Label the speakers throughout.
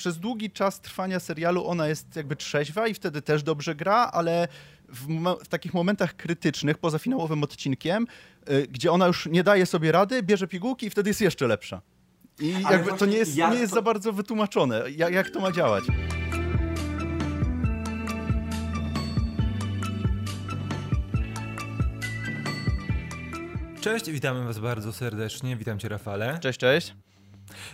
Speaker 1: przez długi czas trwania serialu ona jest jakby trzeźwa i wtedy też dobrze gra, ale w, w takich momentach krytycznych, poza finałowym odcinkiem, y, gdzie ona już nie daje sobie rady, bierze pigułki i wtedy jest jeszcze lepsza. I ale jakby to nie jest, nie jest za bardzo wytłumaczone, jak, jak to ma działać.
Speaker 2: Cześć, witamy Was bardzo serdecznie. Witam Cię, Rafale.
Speaker 1: Cześć, cześć.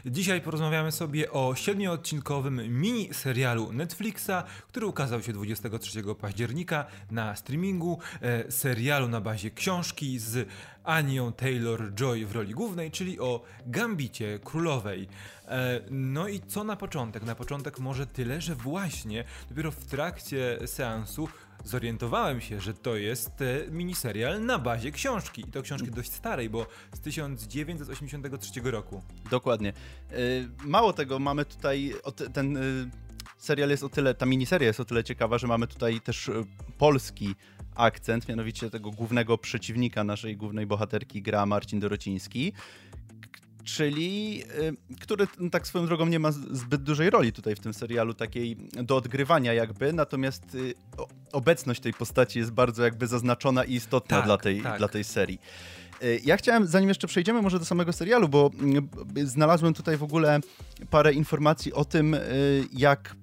Speaker 2: Dzisiaj porozmawiamy sobie o siedmioodcinkowym mini serialu Netflixa, który ukazał się 23 października na streamingu. E, serialu na bazie książki z Anią Taylor-Joy w roli głównej, czyli o Gambicie Królowej. E, no i co na początek? Na początek może tyle, że właśnie dopiero w trakcie seansu zorientowałem się, że to jest e, miniserial na bazie książki. I to książki dość starej, bo z 1983 roku.
Speaker 1: Dokładnie. E, mało tego, mamy tutaj ten e, serial jest o tyle, ta miniseria jest o tyle ciekawa, że mamy tutaj też polski akcent, mianowicie tego głównego przeciwnika naszej głównej bohaterki gra Marcin Dorociński czyli y, który no, tak swoją drogą nie ma zbyt dużej roli tutaj w tym serialu, takiej do odgrywania jakby, natomiast y, obecność tej postaci jest bardzo jakby zaznaczona i istotna tak, dla, tej, tak. dla tej serii. Y, ja chciałem, zanim jeszcze przejdziemy może do samego serialu, bo znalazłem tutaj w ogóle parę informacji o tym, jak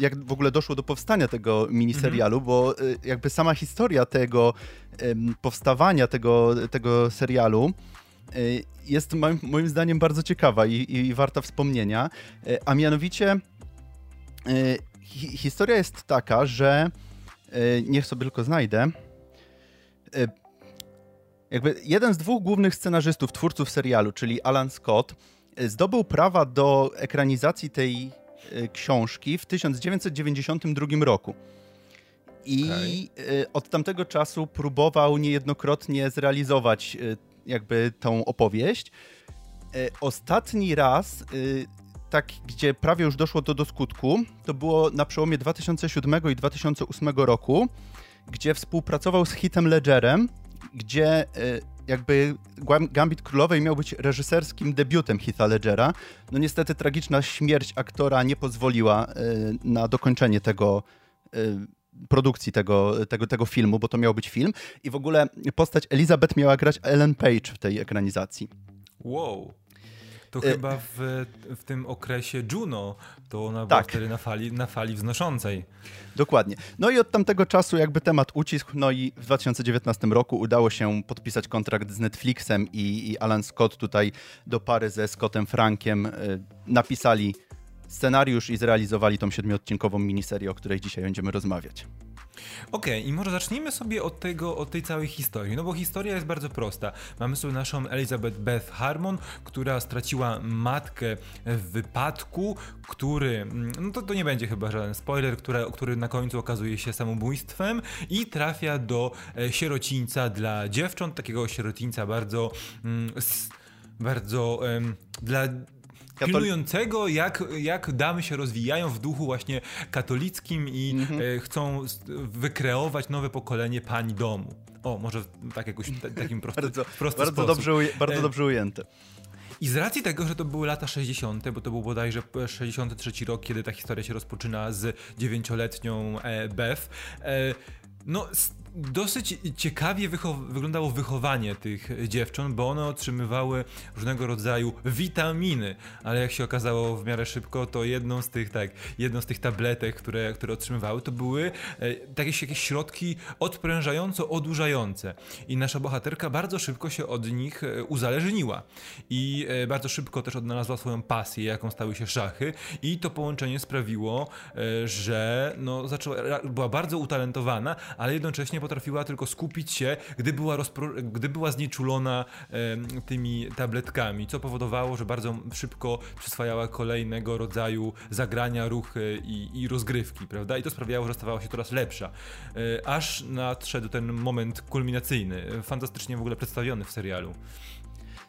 Speaker 1: jak w ogóle doszło do powstania tego miniserialu, mhm. bo jakby sama historia tego powstawania tego, tego serialu jest moim, moim zdaniem bardzo ciekawa i, i, warta wspomnienia. Y, a mianowicie y, hi, historia jest taka, że niech sobie tylko znajdę. Jakby jeden z dwóch głównych scenarzystów, twórców serialu, czyli Alan Scott, zdobył prawa do ekranizacji tej książki w 1992 roku. I okay. od tamtego czasu próbował niejednokrotnie zrealizować jakby tą opowieść. E, ostatni raz, y, tak, gdzie prawie już doszło to do skutku, to było na przełomie 2007 i 2008 roku, gdzie współpracował z Hitem Ledgerem, gdzie y, jakby Gambit Królowej miał być reżyserskim debiutem Heatha Ledgera. No niestety tragiczna śmierć aktora nie pozwoliła na dokończenie tego produkcji tego, tego, tego filmu, bo to miał być film. I w ogóle postać Elizabeth miała grać Ellen Page w tej ekranizacji.
Speaker 2: Wow. To e... chyba w, w tym okresie Juno to ona była tak. wtedy na fali, na fali wznoszącej.
Speaker 1: Dokładnie. No i od tamtego czasu jakby temat ucisk, no i w 2019 roku udało się podpisać kontrakt z Netflixem i, i Alan Scott tutaj do pary ze Scottem Frankiem y, napisali scenariusz i zrealizowali tą siedmiodcinkową miniserię, o której dzisiaj będziemy rozmawiać.
Speaker 2: Okej, okay, i może zacznijmy sobie od tego, od tej całej historii, no bo historia jest bardzo prosta. Mamy sobie naszą Elizabeth Beth Harmon, która straciła matkę w wypadku, który, mm, no to, to nie będzie chyba żaden spoiler, który, który na końcu okazuje się samobójstwem i trafia do e, sierocińca dla dziewcząt, takiego sierocińca bardzo, mm, bardzo dla pilnującego, jak, jak damy się rozwijają w duchu właśnie katolickim i mhm. e, chcą wykreować nowe pokolenie pani domu. O, może tak jakoś takim prosty,
Speaker 1: bardzo,
Speaker 2: prosty
Speaker 1: bardzo
Speaker 2: sposób.
Speaker 1: Dobrze, bardzo e, dobrze ujęte.
Speaker 2: I z racji tego, że to były lata 60., bo to był bodajże 63 rok, kiedy ta historia się rozpoczyna z dziewięcioletnią e, Beth, no dosyć ciekawie wyglądało wychowanie tych dziewcząt, bo one otrzymywały różnego rodzaju witaminy, ale jak się okazało w miarę szybko, to jedną z tych, tak, jedną z tych tabletek, które, które otrzymywały, to były e, jakieś, jakieś środki odprężająco odurzające. I nasza bohaterka bardzo szybko się od nich e, uzależniła. I e, bardzo szybko też odnalazła swoją pasję, jaką stały się szachy. I to połączenie sprawiło, e, że no, zaczęła, była bardzo utalentowana, ale jednocześnie potrafiła tylko skupić się, gdy była, gdy była znieczulona e, tymi tabletkami, co powodowało, że bardzo szybko przyswajała kolejnego rodzaju zagrania, ruchy i, i rozgrywki, prawda? I to sprawiało, że stawała się coraz lepsza. E, aż nadszedł ten moment kulminacyjny, fantastycznie w ogóle przedstawiony w serialu.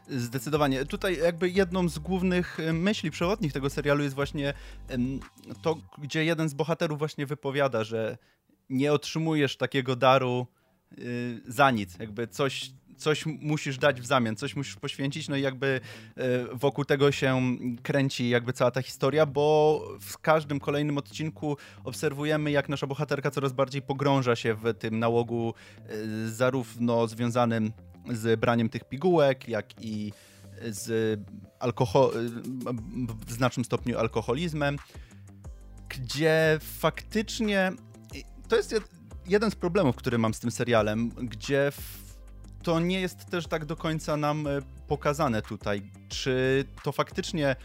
Speaker 1: Zdecydowanie. Tutaj jakby jedną z głównych myśli przewodnich tego serialu jest właśnie to, gdzie jeden z bohaterów właśnie wypowiada, że nie otrzymujesz takiego daru yy, za nic. Jakby coś, coś musisz dać w zamian, coś musisz poświęcić, no i jakby e, wokół tego się kręci jakby cała ta historia, bo w każdym kolejnym odcinku obserwujemy, jak nasza bohaterka coraz bardziej pogrąża się w tym nałogu e, zarówno związanym z braniem tych pigułek, jak i z alkohol, w znacznym stopniu alkoholizmem, gdzie faktycznie to jest jeden z problemów, który mam z tym serialem, gdzie to nie jest też tak do końca nam e, pokazane tutaj. Czy to faktycznie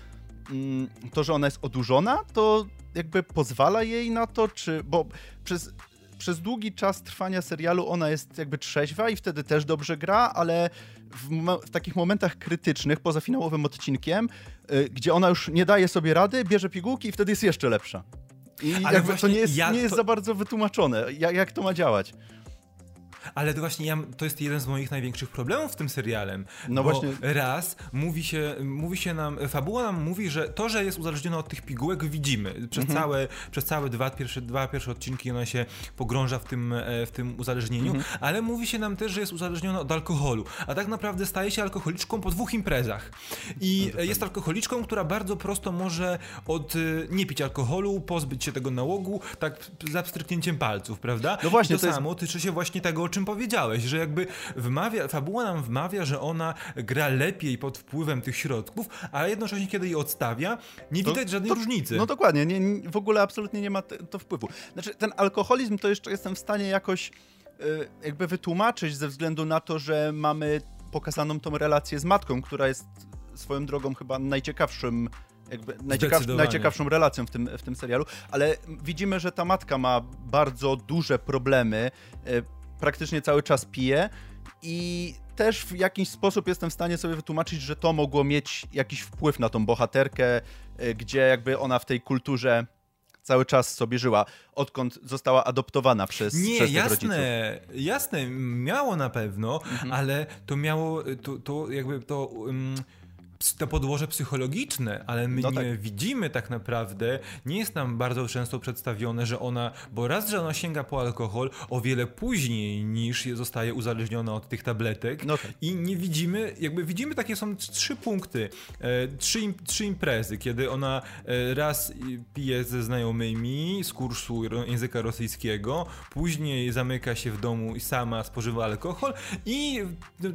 Speaker 1: mm, to, że ona jest odurzona, to jakby pozwala jej na to, czy. Bo przez, przez długi czas trwania serialu ona jest jakby trzeźwa i wtedy też dobrze gra, ale w, w takich momentach krytycznych, poza finałowym odcinkiem, y, gdzie ona już nie daje sobie rady, bierze pigułki i wtedy jest jeszcze lepsza. I Ale to nie jest, ja, nie jest to... za bardzo wytłumaczone, jak, jak to ma działać.
Speaker 2: Ale to właśnie ja, to jest jeden z moich największych problemów z tym serialem. No właśnie. Raz mówi się, mówi się nam, fabuła nam mówi, że to, że jest uzależniona od tych pigułek, widzimy. Przez, mhm. całe, przez całe dwa pierwsze, dwa pierwsze odcinki ona się pogrąża w tym, e, w tym uzależnieniu, mhm. ale mówi się nam też, że jest uzależniona od alkoholu. A tak naprawdę staje się alkoholiczką po dwóch imprezach. I no jest alkoholiczką, która bardzo prosto może od e, nie pić alkoholu, pozbyć się tego nałogu, tak za pstryknięciem palców, prawda? No właśnie. I to, to samo jest... tyczy się właśnie tego, czym powiedziałeś, że jakby wmawia, fabuła nam wmawia, że ona gra lepiej pod wpływem tych środków, ale jednocześnie kiedy je odstawia, nie widać to, żadnej
Speaker 1: to,
Speaker 2: różnicy.
Speaker 1: No dokładnie, nie, w ogóle absolutnie nie ma to wpływu. Znaczy ten alkoholizm to jeszcze jestem w stanie jakoś yy, jakby wytłumaczyć ze względu na to, że mamy pokazaną tą relację z matką, która jest swoją drogą chyba najciekawszym jakby najciekaw, najciekawszą relacją w tym, w tym serialu, ale widzimy, że ta matka ma bardzo duże problemy. E, praktycznie cały czas pije i też w jakiś sposób jestem w stanie sobie wytłumaczyć, że to mogło mieć jakiś wpływ na tą bohaterkę, y, gdzie jakby ona w tej kulturze cały czas sobie żyła, odkąd została adoptowana przez,
Speaker 2: Nie,
Speaker 1: przez
Speaker 2: jasne,
Speaker 1: rodziców.
Speaker 2: jasne, miało na pewno, mhm. ale to miało, to, to jakby to... Um to podłoże psychologiczne, ale my no nie tak. widzimy tak naprawdę, nie jest nam bardzo często przedstawione, że ona, bo raz, że ona sięga po alkohol o wiele później niż zostaje uzależniona od tych tabletek no tak. i nie widzimy, jakby widzimy takie są trzy punkty, e, trzy, trzy imprezy, kiedy ona e, raz pije ze znajomymi z kursu języka rosyjskiego, później zamyka się w domu i sama spożywa alkohol i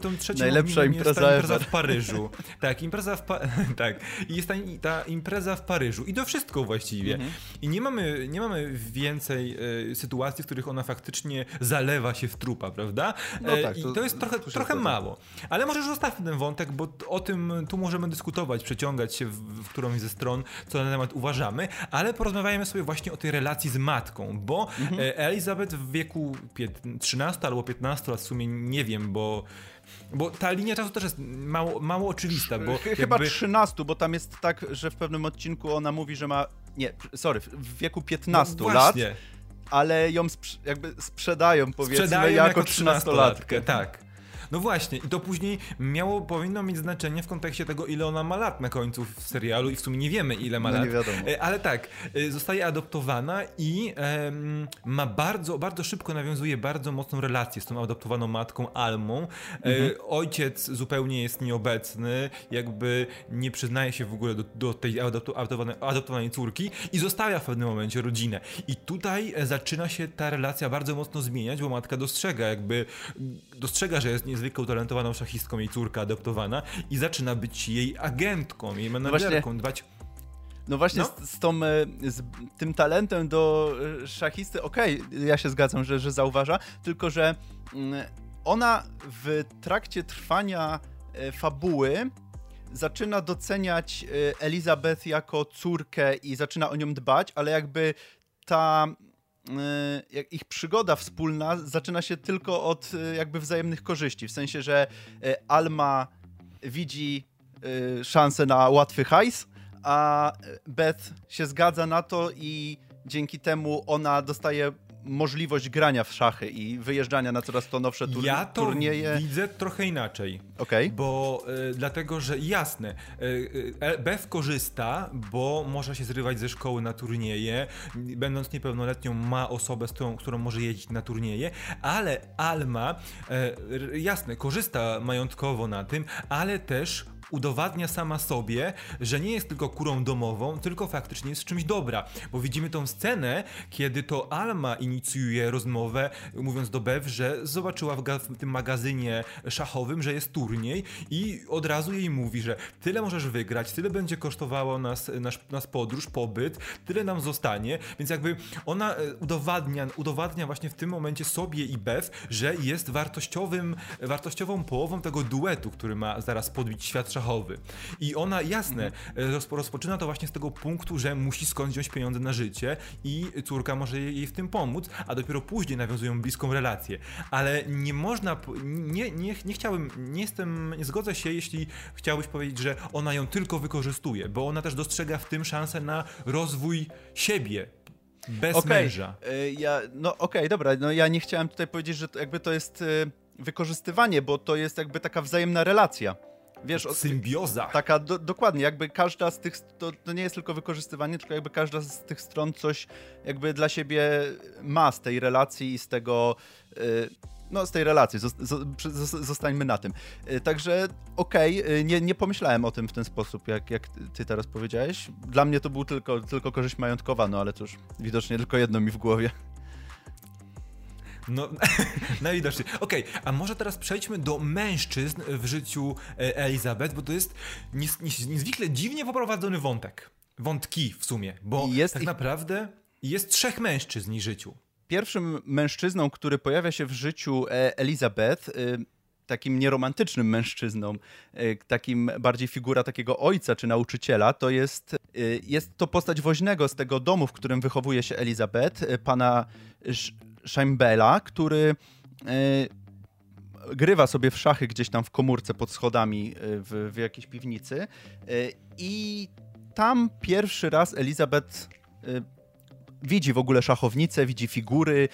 Speaker 2: tą trzecią
Speaker 1: Najlepsza impreza,
Speaker 2: impreza w Paryżu. tak, impreza impreza w pa- tak. I jest ta, ta, impreza w Paryżu. I to wszystko właściwie. Mhm. I nie mamy, nie mamy więcej e, sytuacji, w których ona faktycznie zalewa się w trupa, prawda? No e, tak, I to, jest trochę, trochę mało. Ale może zostawmy ten wątek, bo o tym tu możemy dyskutować, przeciągać się w, w którąś ze stron, co na temat uważamy, ale porozmawiajmy sobie właśnie o tej relacji z matką, bo mhm. E, Elizabeth w wieku 13 albo 15 lat, w sumie nie wiem, bo bo ta linia czasu też jest mało, mało oczywista, bo
Speaker 1: Chyba jakby... 13, bo tam jest tak, że w pewnym odcinku ona mówi, że ma... Nie, sorry, w wieku 15 no, lat, ale ją sprz jakby sprzedają, powiedzmy, sprzedają jako, jako 13-latkę.
Speaker 2: Tak. No właśnie, i to później miało, powinno mieć znaczenie w kontekście tego, ile ona ma lat na końcu w serialu i w sumie nie wiemy, ile ma
Speaker 1: no
Speaker 2: lat.
Speaker 1: Nie wiadomo.
Speaker 2: E, ale tak, e, zostaje adoptowana i ma bardzo, bardzo szybko nawiązuje bardzo mocną relację z tą adoptowaną matką Almą. E, mhm. Ojciec zupełnie jest nieobecny, jakby nie przyznaje się w ogóle do, do tej adoptowanej, adoptowanej córki i zostawia w pewnym momencie rodzinę. I tutaj zaczyna się ta relacja bardzo mocno zmieniać, bo matka dostrzega jakby, dostrzega, że jest nie niezwykle utalentowaną szachistką, jej córka adoptowana i zaczyna być jej agentką, jej no menadżerką, no dbać
Speaker 1: no właśnie no? Z, z, tą, e, z tym talentem do e, szachisty, okej, okay, ja się zgadzam, że, że zauważa, tylko że mm, ona w trakcie trwania e, fabuły zaczyna doceniać Elizabeth jako córkę i zaczyna o nią dbać, ale jakby ta ich przygoda wspólna zaczyna się tylko od y, jakby wzajemnych korzyści. W sensie, że y, Alma widzi szansę na łatwy hajs, a Beth się zgadza na to i dzięki temu ona dostaje możliwość grania w szachy i wyjeżdżania na coraz to nowsze tur
Speaker 2: ja to
Speaker 1: turnieje.
Speaker 2: widzę trochę inaczej.
Speaker 1: Okay.
Speaker 2: Bo y, dlatego, że jasne, y, y, Bev korzysta, bo może się zrywać ze szkoły na turnieje, będąc niepełnoletnią ma osobę, z którą, którą może jeździć na turnieje, ale Alma, jasne, korzysta majątkowo na tym, ale też udowadnia sama sobie, że nie jest tylko kurą domową, tylko faktycznie jest czymś dobra. Bo widzimy tą scenę, kiedy to Alma inicjuje rozmowę, mówiąc do Bev, że zobaczyła w, w tym magazynie szachowym, że jest turniej i od razu jej mówi, że tyle możesz wygrać, tyle będzie kosztowało nas, nas, nas podróż, pobyt, tyle nam zostanie, więc jakby ona e, udowadnia, udowadnia właśnie w tym momencie sobie i Bev, że jest wartościowym, wartościową połową tego duetu, który ma zaraz podbić świat szachowy. I ona, jasne, mhm. rozpoczyna to właśnie z tego punktu, że musi skądś wziąć pieniądze na życie i córka może jej w tym pomóc, a dopiero później nawiązują bliską relację. Ale nie można, nie, nie, nie chciałbym, nie jestem, nie zgodzę się, jeśli chciałbyś powiedzieć, że ona ją tylko wykorzystuje, bo ona też dostrzega w tym szansę na rozwój siebie, bez okay. męża.
Speaker 1: E, ja, no okej, okay, dobra, no ja nie chciałem tutaj powiedzieć, że to jakby to jest e, wykorzystywanie, bo to jest jakby taka wzajemna relacja.
Speaker 2: Wiesz, symbioza.
Speaker 1: Taka, do, dokładnie, jakby każda z tych, to, to, nie jest tylko wykorzystywanie, tylko jakby każda z tych stron coś jakby dla siebie ma z tej relacji i z tego, yy, no z tej relacji, zostańmy na tym. Yy, także okej, okay, yy, nie, nie pomyślałem o tym w ten sposób, jak, jak ty teraz powiedziałeś. Dla mnie to był tylko, tylko korzyść majątkowa, no ale cóż, widocznie tylko jedno mi w głowie.
Speaker 2: No, najwidoczniej. Okej, okay, a może teraz przejdźmy do mężczyzn w życiu e, Elizabeth, bo to jest nies, nies, niezwykle dziwnie poprowadzony wątek. Wątki w sumie, bo jest tak naprawdę jest trzech mężczyzn w życiu.
Speaker 1: Pierwszym mężczyzną, który pojawia się w życiu e, Elizabeth, y, takim nieromantycznym mężczyzną, takim bardziej figura takiego ojca czy nauczyciela, to jest, jest to postać woźnego z tego domu, w którym wychowuje się Elizabeth, pana Scheimbela, który e, grywa sobie w szachy gdzieś tam w komórce pod schodami e, w, w jakiejś piwnicy. E, I tam pierwszy raz Elizabeth widzi w ogóle szachownicę, widzi figury,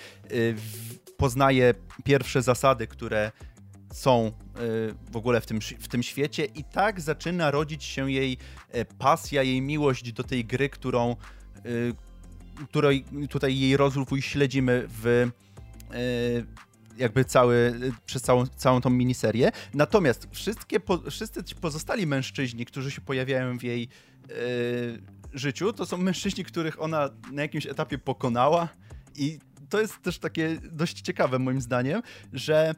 Speaker 1: poznaje pierwsze zasady, które są w ogóle w tym, w tym świecie i tak zaczyna rodzić się jej pasja, jej miłość do tej gry, którą, której tutaj jej rozwój śledzimy w e, jakby cały, przez całą, całą tą miniserię. Natomiast wszystkie, wszyscy ci pozostali mężczyźni, którzy się pojawiają w jej e, życiu, to są mężczyźni, których ona na jakimś etapie pokonała i to jest też takie dość ciekawe moim zdaniem, że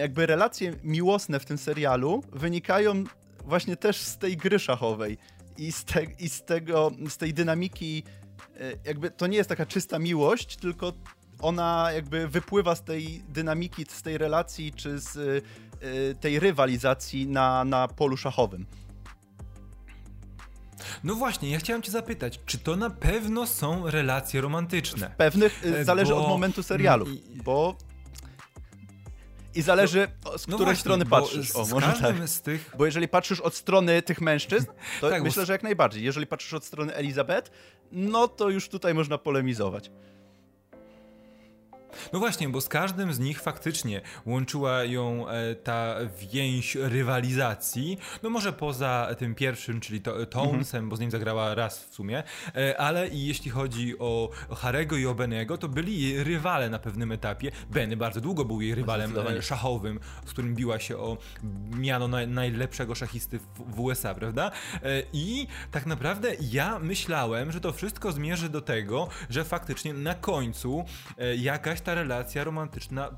Speaker 1: jakby relacje miłosne w tym serialu wynikają właśnie też z tej gry szachowej i z, te, i z tego, z tej dynamiki E, jakby to nie jest taka czysta miłość, tylko ona jakby wypływa z tej dynamiki, z tej relacji, czy z e, tej rywalizacji na, na polu szachowym.
Speaker 2: No właśnie, ja chciałem cię zapytać, czy to na pewno są relacje romantyczne?
Speaker 1: W pewnych, e, zależy bo... od momentu serialu, bo i zależy, z no której właśnie, strony patrzysz. O, może tak. z tych... Bo jeżeli patrzysz od strony tych mężczyzn, to tak, myślę, bo... że jak najbardziej. Jeżeli patrzysz od strony Elizabeth, no to już tutaj można polemizować.
Speaker 2: No właśnie, bo z każdym z nich faktycznie łączyła ją e, ta więź rywalizacji. No może poza tym pierwszym, czyli to, Tonesem, mhm. bo z nim zagrała raz w sumie, e, ale i jeśli chodzi o, Harego i o Benego, to byli jej rywale na pewnym etapie. Benny bardzo długo był jej rywalem e, szachowym, z którym biła się o miano na, najlepszego szachisty w, w USA, prawda? I tak naprawdę ja myślałem, że to wszystko zmierzy do tego, że faktycznie na końcu jakaś ta relacja romantyczna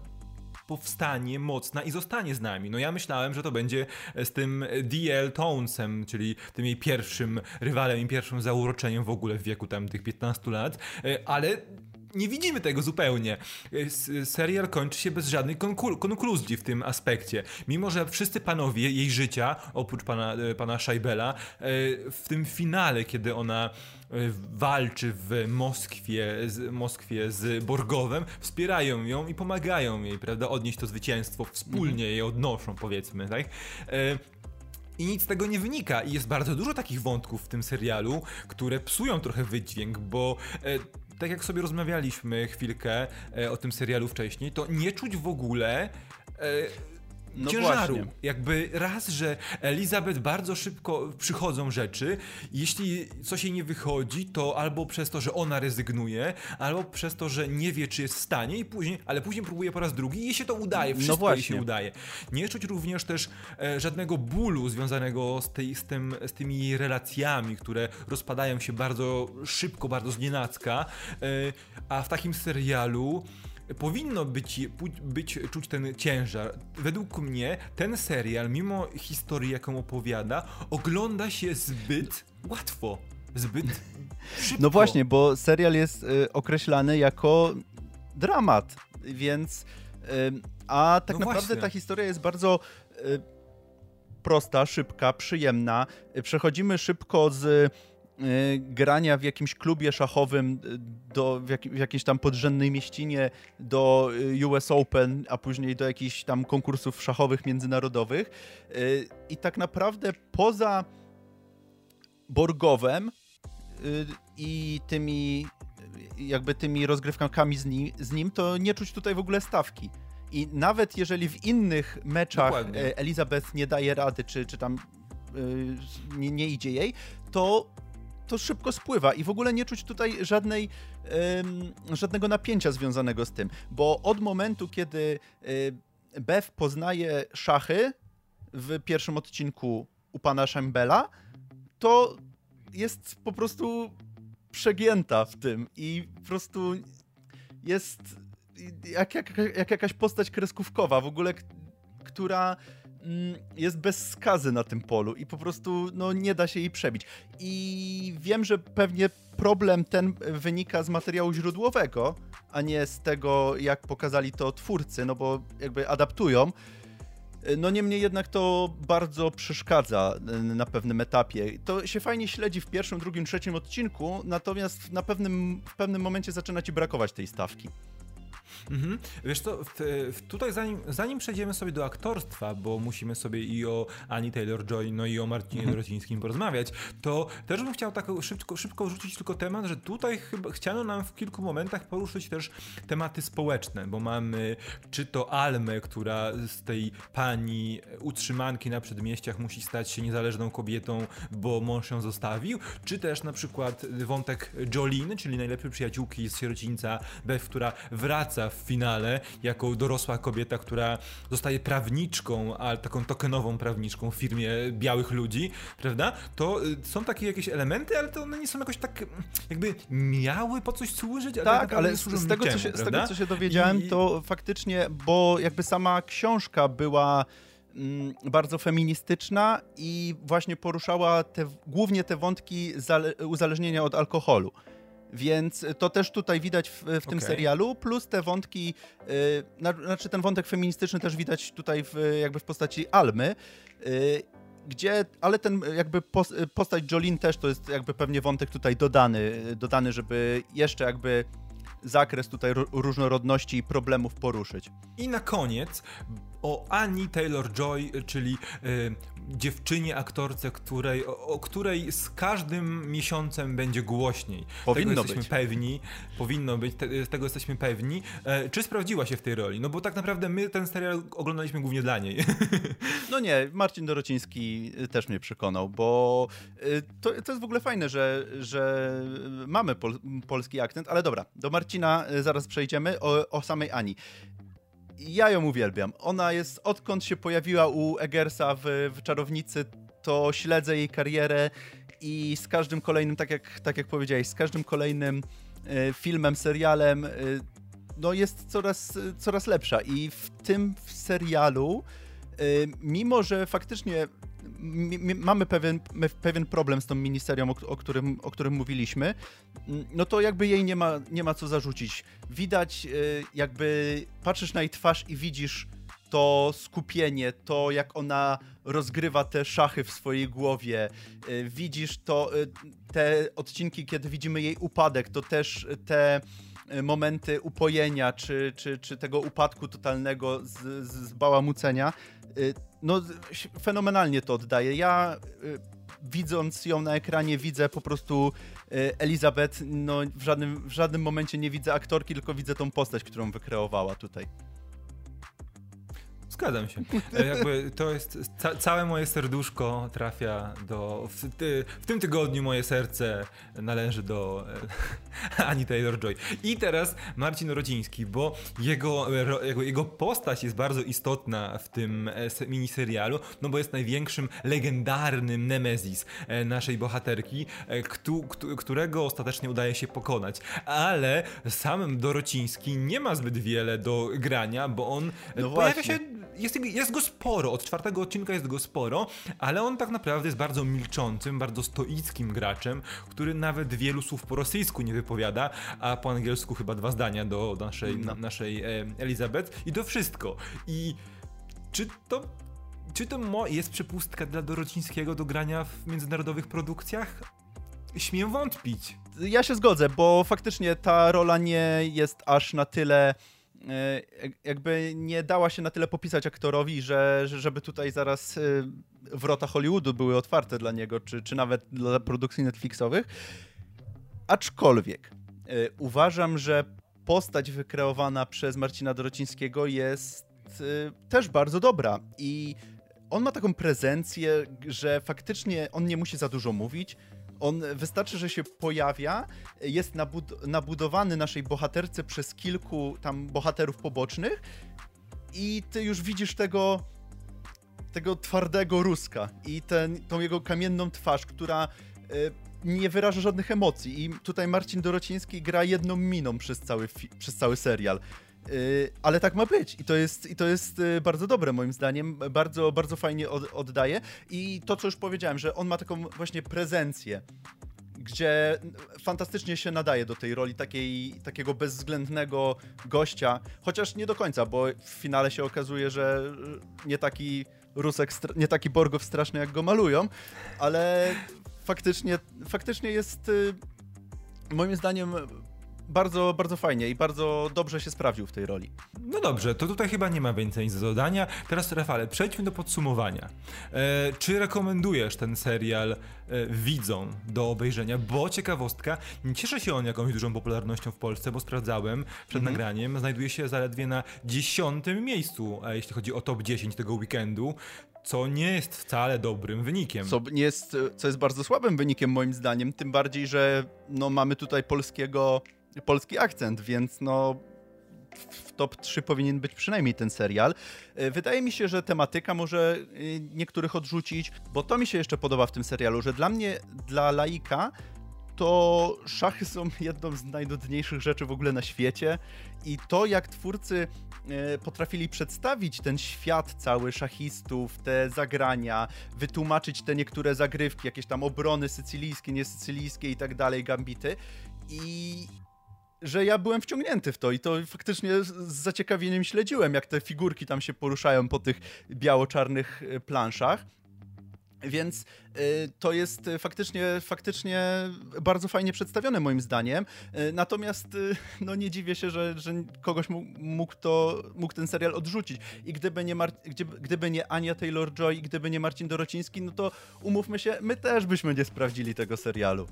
Speaker 2: powstanie mocna i zostanie z nami. No ja myślałem, że to będzie z tym DL Tonesem, czyli tym jej pierwszym rywalem i pierwszym zauroczeniem w ogóle w wieku tam tych 15 lat, e, ale nie widzimy tego zupełnie. E, serial kończy się bez żadnej konkluzji w tym aspekcie. Mimo, że wszyscy panowie jej życia, oprócz pana, e, pana Scheibela, w tym finale, kiedy ona E, walczy w Moskwie z, Moskwie z Borgowem, wspierają ją i pomagają jej, prawda, odnieść to zwycięstwo, wspólnie mhm. je odnoszą, powiedzmy, tak? E, i nic z tego nie wynika. I jest bardzo dużo takich wątków w tym serialu, które psują trochę wydźwięk, bo e, tak jak sobie rozmawialiśmy chwilkę e, o tym serialu wcześniej, to nie czuć w ogóle e, no ciężaru. Właśnie. Jakby raz, że Elizabeth bardzo szybko przychodzą rzeczy. Jeśli coś jej nie wychodzi, to albo przez to, że ona rezygnuje, albo przez to, że nie wie, czy jest w stanie, i później, ale później próbuje po raz drugi i jej się to udaje. No wszystko no jej się udaje. Nie czuć również też e, żadnego bólu związanego z, tej, z, tym, z tymi relacjami, które rozpadają się bardzo szybko, bardzo znienacka. E, a w takim serialu powinno być, być czuć ten ciężar. Według mnie ten serial, mimo historii, jaką opowiada, ogląda się zbyt łatwo. Zbyt szybko.
Speaker 1: No właśnie, bo serial jest y, określany jako dramat, więc. Y, a tak no naprawdę właśnie. ta historia jest bardzo. Y, prosta, szybka, przyjemna. Przechodzimy szybko z grania w jakimś klubie szachowym y, do, w, jak, w, jakiejś tam podrzędnej mieścinie do y, US Open, a później do jakichś tam konkursów szachowych międzynarodowych. I tak naprawdę poza Borgowem i tymi jakby tymi rozgrywkami z nim, z nim, to nie czuć tutaj w ogóle stawki. I nawet jeżeli w innych meczach Dokładnie. Elizabeth nie daje rady, czy, czy tam nie, nie idzie jej, to to szybko spływa i w ogóle nie czuć tutaj żadnej, żadnego napięcia związanego z tym, bo od momentu, kiedy y, Bev poznaje szachy w pierwszym odcinku u pana Szambela, to jest po prostu przegięta w tym i po prostu jest jak, jak, jak jakaś postać kreskówkowa, w ogóle, która jest bez skazy na tym polu i po prostu no, nie da się jej przebić. I wiem, że pewnie problem ten wynika z materiału źródłowego, a nie z tego, jak pokazali to twórcy, no bo jakby adaptują. No niemniej jednak to bardzo przeszkadza y, na pewnym etapie. To się fajnie śledzi w pierwszym, drugim, trzecim odcinku, natomiast na pewnym, w pewnym momencie zaczyna ci brakować tej stawki.
Speaker 2: Mhm. Wiesz co, w, w, tutaj zanim, zanim przejdziemy sobie do aktorstwa, bo musimy sobie i o Ani Taylor-Joy, no i o Marcinie mhm. Dorocińskim porozmawiać, to też bym chciał tak szybko, szybko wrzucić tylko temat, że tutaj chyba chciano nam w kilku momentach poruszyć też tematy społeczne, bo mamy czy to Almę, która z tej pani utrzymanki na przedmieściach musi stać się niezależną kobietą, bo mąż ją zostawił, czy też na przykład wątek Jolene, czyli najlepszej przyjaciółki z sierocińca Beth, która wraca w finale jako dorosła kobieta, która zostaje prawniczką, ale taką tokenową prawniczką w firmie białych ludzi, prawda? To y, są takie jakieś elementy, ale to one nie są jakoś tak jakby miały po coś służyć,
Speaker 1: ale tak, ale z, z, tego, niczemu, się, z, tego, co się, dowiedziałem, I... to faktycznie, bo jakby sama książka była mm, bardzo feministyczna i właśnie poruszała te, głównie te wątki uzależnienia od alkoholu. Więc to też tutaj widać w, w tym okay. serialu, plus te wątki, yy, znaczy ten wątek feministyczny też widać tutaj w, jakby w postaci Almy, yy, gdzie, ale ten jakby postać Jolin też to jest jakby pewnie wątek tutaj dodany, dodany, żeby jeszcze jakby zakres tutaj różnorodności i problemów poruszyć.
Speaker 2: I na koniec o Annie Taylor-Joy, czyli y, dziewczynie aktorce, której, o, o, której z każdym miesiącem będzie głośniej. Powinno tego jesteśmy być. pewni, powinno być, te, tego jesteśmy pewni. E, czy sprawdziła się w tej roli? No bo tak naprawdę my ten serial oglądaliśmy głównie dla niej.
Speaker 1: No nie, Marcin Dorociński też mnie przekonał, bo y, to, to jest w ogóle fajne, że, że mamy pol, polski akcent, ale dobra, do Marcina zaraz przejdziemy, o, o samej Ani ja ją uwielbiam. Ona jest, odkąd się pojawiła u Eggersa w, w Czarownicy, to śledzę jej karierę i z każdym kolejnym, tak jak, tak jak powiedziałeś, z każdym kolejnym y, filmem, serialem, y, no jest coraz, coraz lepsza. I w tym serialu, y, mimo że faktycznie mamy pewien, pewien problem z tą miniserią, o, o, którym, o którym mówiliśmy, no to jakby jej nie ma, nie ma co zarzucić. Widać, y, jakby patrzysz na jej twarz i widzisz to skupienie, to jak ona rozgrywa te szachy w swojej głowie. Y, widzisz to, y, te odcinki, kiedy widzimy jej upadek, to też te momenty upojenia, czy, czy, czy tego upadku totalnego z, z bałamucenia no, fenomenalnie to oddaje. Ja y, widząc ją na ekranie widzę po prostu e, Elizabeth, no w żadnym, w żadnym momencie nie widzę aktorki, tylko widzę tą postać, którą wykreowała tutaj.
Speaker 2: Zgadzam się. E, jakby to jest. Ca całe moje serduszko trafia do. W, ty, w, tym tygodniu moje serce należy do e, Ani Taylor Joy. I teraz Marcin Rodziński, bo jego, jego, postać jest bardzo istotna w tym e, miniserialu, no bo jest największym legendarnym Nemezis naszej bohaterki, którego ostatecznie udaje się pokonać. Ale sam Dorociński nie ma zbyt wiele do grania, bo on no pojawia właśnie. się jest, jest go sporo, od czwartego odcinka jest go sporo, ale on tak naprawdę jest bardzo milczącym, bardzo stoickim graczem, który nawet wielu słów po rosyjsku nie wypowiada, a po angielsku chyba dwa zdania do naszej, no. naszej e, Elizabeth i to wszystko. I czy to czy to jest przepustka dla Dorocińskiego do grania w międzynarodowych produkcjach? Śmiem wątpić.
Speaker 1: Ja się zgodzę, bo faktycznie ta rola nie jest aż na tyle jakby nie dała się na tyle popisać aktorowi, że, żeby tutaj zaraz e, wrota Hollywoodu były otwarte dla niego, czy, czy nawet dla produkcji Netflixowych. Aczkolwiek e, uważam, że postać wykreowana przez Marcina Dorocińskiego jest też bardzo dobra i on ma taką prezencję, że faktycznie on nie musi za dużo mówić, on wystarczy, że się pojawia, jest nabud nabudowany naszej bohaterce przez kilku tam bohaterów pobocznych i ty już widzisz tego tego twardego Ruska i ten, tą jego kamienną twarz, która y, nie wyraża żadnych emocji. I tutaj Marcin Dorociński gra jedną miną przez cały, przez cały serial. Y, ale tak ma być i to jest, i to jest y, bardzo dobre moim zdaniem, bardzo, bardzo fajnie od, oddaje. I to, co już powiedziałem, że on ma taką właśnie prezencję, gdzie fantastycznie się nadaje do tej roli takiej, takiego bezwzględnego gościa, chociaż nie do końca, bo w finale się okazuje, że nie taki Rusek, nie taki Borgow straszny, jak go malują, ale faktycznie, faktycznie jest y, moim zdaniem bardzo, bardzo fajnie i bardzo dobrze się sprawdził w tej roli.
Speaker 2: No dobrze, to tutaj chyba nie ma więcej nic do dodania. Teraz Rafale, przejdźmy do podsumowania. E, czy rekomendujesz ten serial e, widzom do obejrzenia? Bo ciekawostka, nie cieszy się on jakąś dużą popularnością w Polsce, bo sprawdzałem przed mhm. nagraniem, znajduje się zaledwie na dziesiątym miejscu, jeśli chodzi o top 10 tego weekendu co nie jest wcale dobrym wynikiem.
Speaker 1: Co, nie jest, co jest bardzo słabym wynikiem moim zdaniem, tym bardziej, że no, mamy tutaj polskiego polski akcent, więc no w top 3 powinien być przynajmniej ten serial. E, wydaje mi się, że tematyka może e, niektórych odrzucić, bo to mi się jeszcze podoba w tym serialu, że dla mnie, dla laika, to szachy są jedną z najdudniejszych rzeczy w ogóle na świecie i to jak twórcy e, potrafili przedstawić ten świat cały szachistów, te zagrania, wytłumaczyć te niektóre zagrywki, jakieś tam obrony sycylijskie, niesycylijskie i tak dalej, gambity i że ja byłem wciągnięty w to i to faktycznie z zaciekawieniem śledziłem, jak te figurki tam się poruszają po tych biało-czarnych e, planszach. Więc y, to jest faktycznie, faktycznie bardzo fajnie przedstawione moim zdaniem. Y, natomiast no nie dziwię się, że, że kogoś mógł, to, mógł ten serial odrzucić. I gdyby nie, Mar gdyby nie Ania Taylor-Joy i gdyby nie Marcin Dorociński, no to umówmy się, my też byśmy nie sprawdzili tego serialu.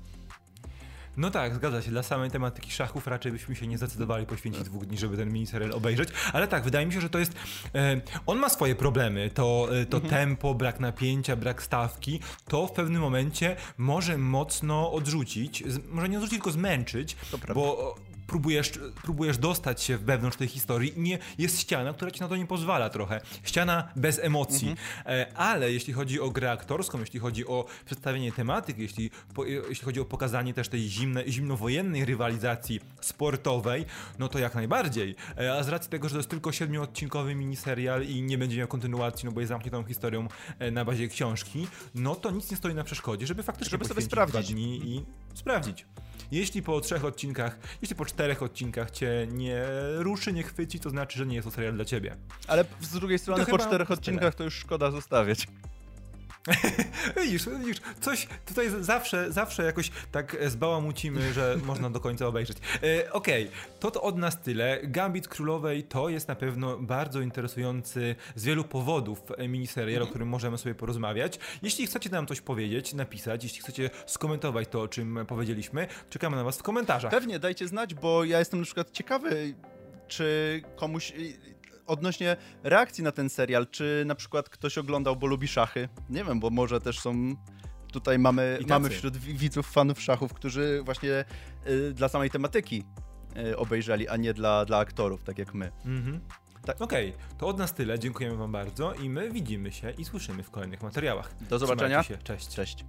Speaker 2: No tak, zgadza się. Dla samej tematyki szachów raczej byśmy się nie zdecydowali poświęcić tak. dwóch dni, żeby ten miniserial obejrzeć. Ale tak, wydaje mi się, że to jest. E, on ma swoje problemy. To, e, to mhm. tempo, brak napięcia, brak stawki. To w pewnym momencie może mocno odrzucić. Z, może nie odrzucić, tylko zmęczyć. bo próbujesz, próbujesz dostać się wewnątrz tej historii i nie, jest ściana, która ci na to nie pozwala trochę. Ściana bez emocji. Mhm. E, ale jeśli chodzi o grę aktorską, jeśli chodzi o przedstawienie tematyki, jeśli, po, jeśli chodzi o pokazanie też tej zimne, zimnowojennej rywalizacji sportowej, no to jak najbardziej. E, a z racji tego, że to jest tylko siedmioodcinkowy miniserial i nie będzie miał kontynuacji, no bo jest zamkniętą historią e, na bazie książki, no to nic nie stoi na przeszkodzie, żeby faktycznie żeby sobie sprawdzić i sprawdzić. Jeśli po trzech odcinkach, jeśli po czterech odcinkach cię nie ruszy, nie chwyci, to znaczy, że nie jest to serial dla ciebie.
Speaker 1: Ale z drugiej strony po czterech odcinkach to już szkoda zostawiać.
Speaker 2: widzisz, widzisz, coś tutaj zawsze, zawsze jakoś tak zbałamucimy, że można do końca obejrzeć. E, Okej, okay. to to od nas tyle. Gambit Królowej to jest na pewno bardzo interesujący z wielu powodów miniserial, mm -hmm. o którym możemy sobie porozmawiać. Jeśli chcecie nam coś powiedzieć, napisać, jeśli chcecie skomentować to, o czym powiedzieliśmy, czekamy na was w komentarzach.
Speaker 1: Pewnie, dajcie znać, bo ja jestem na przykład ciekawy, czy komuś odnośnie reakcji na ten serial, czy na przykład ktoś oglądał, bo lubi szachy? Nie wiem, bo może też są tutaj mamy, mamy wśród widzów fanów szachów, którzy właśnie y, dla samej tematyki y, obejrzeli, a nie dla, dla aktorów, tak jak my. Mhm.
Speaker 2: Tak. Okej, okay, to od nas tyle. Dziękujemy Wam bardzo i my widzimy się i słyszymy w kolejnych materiałach.
Speaker 1: Do zobaczenia.
Speaker 2: Cześć.
Speaker 1: Cześć.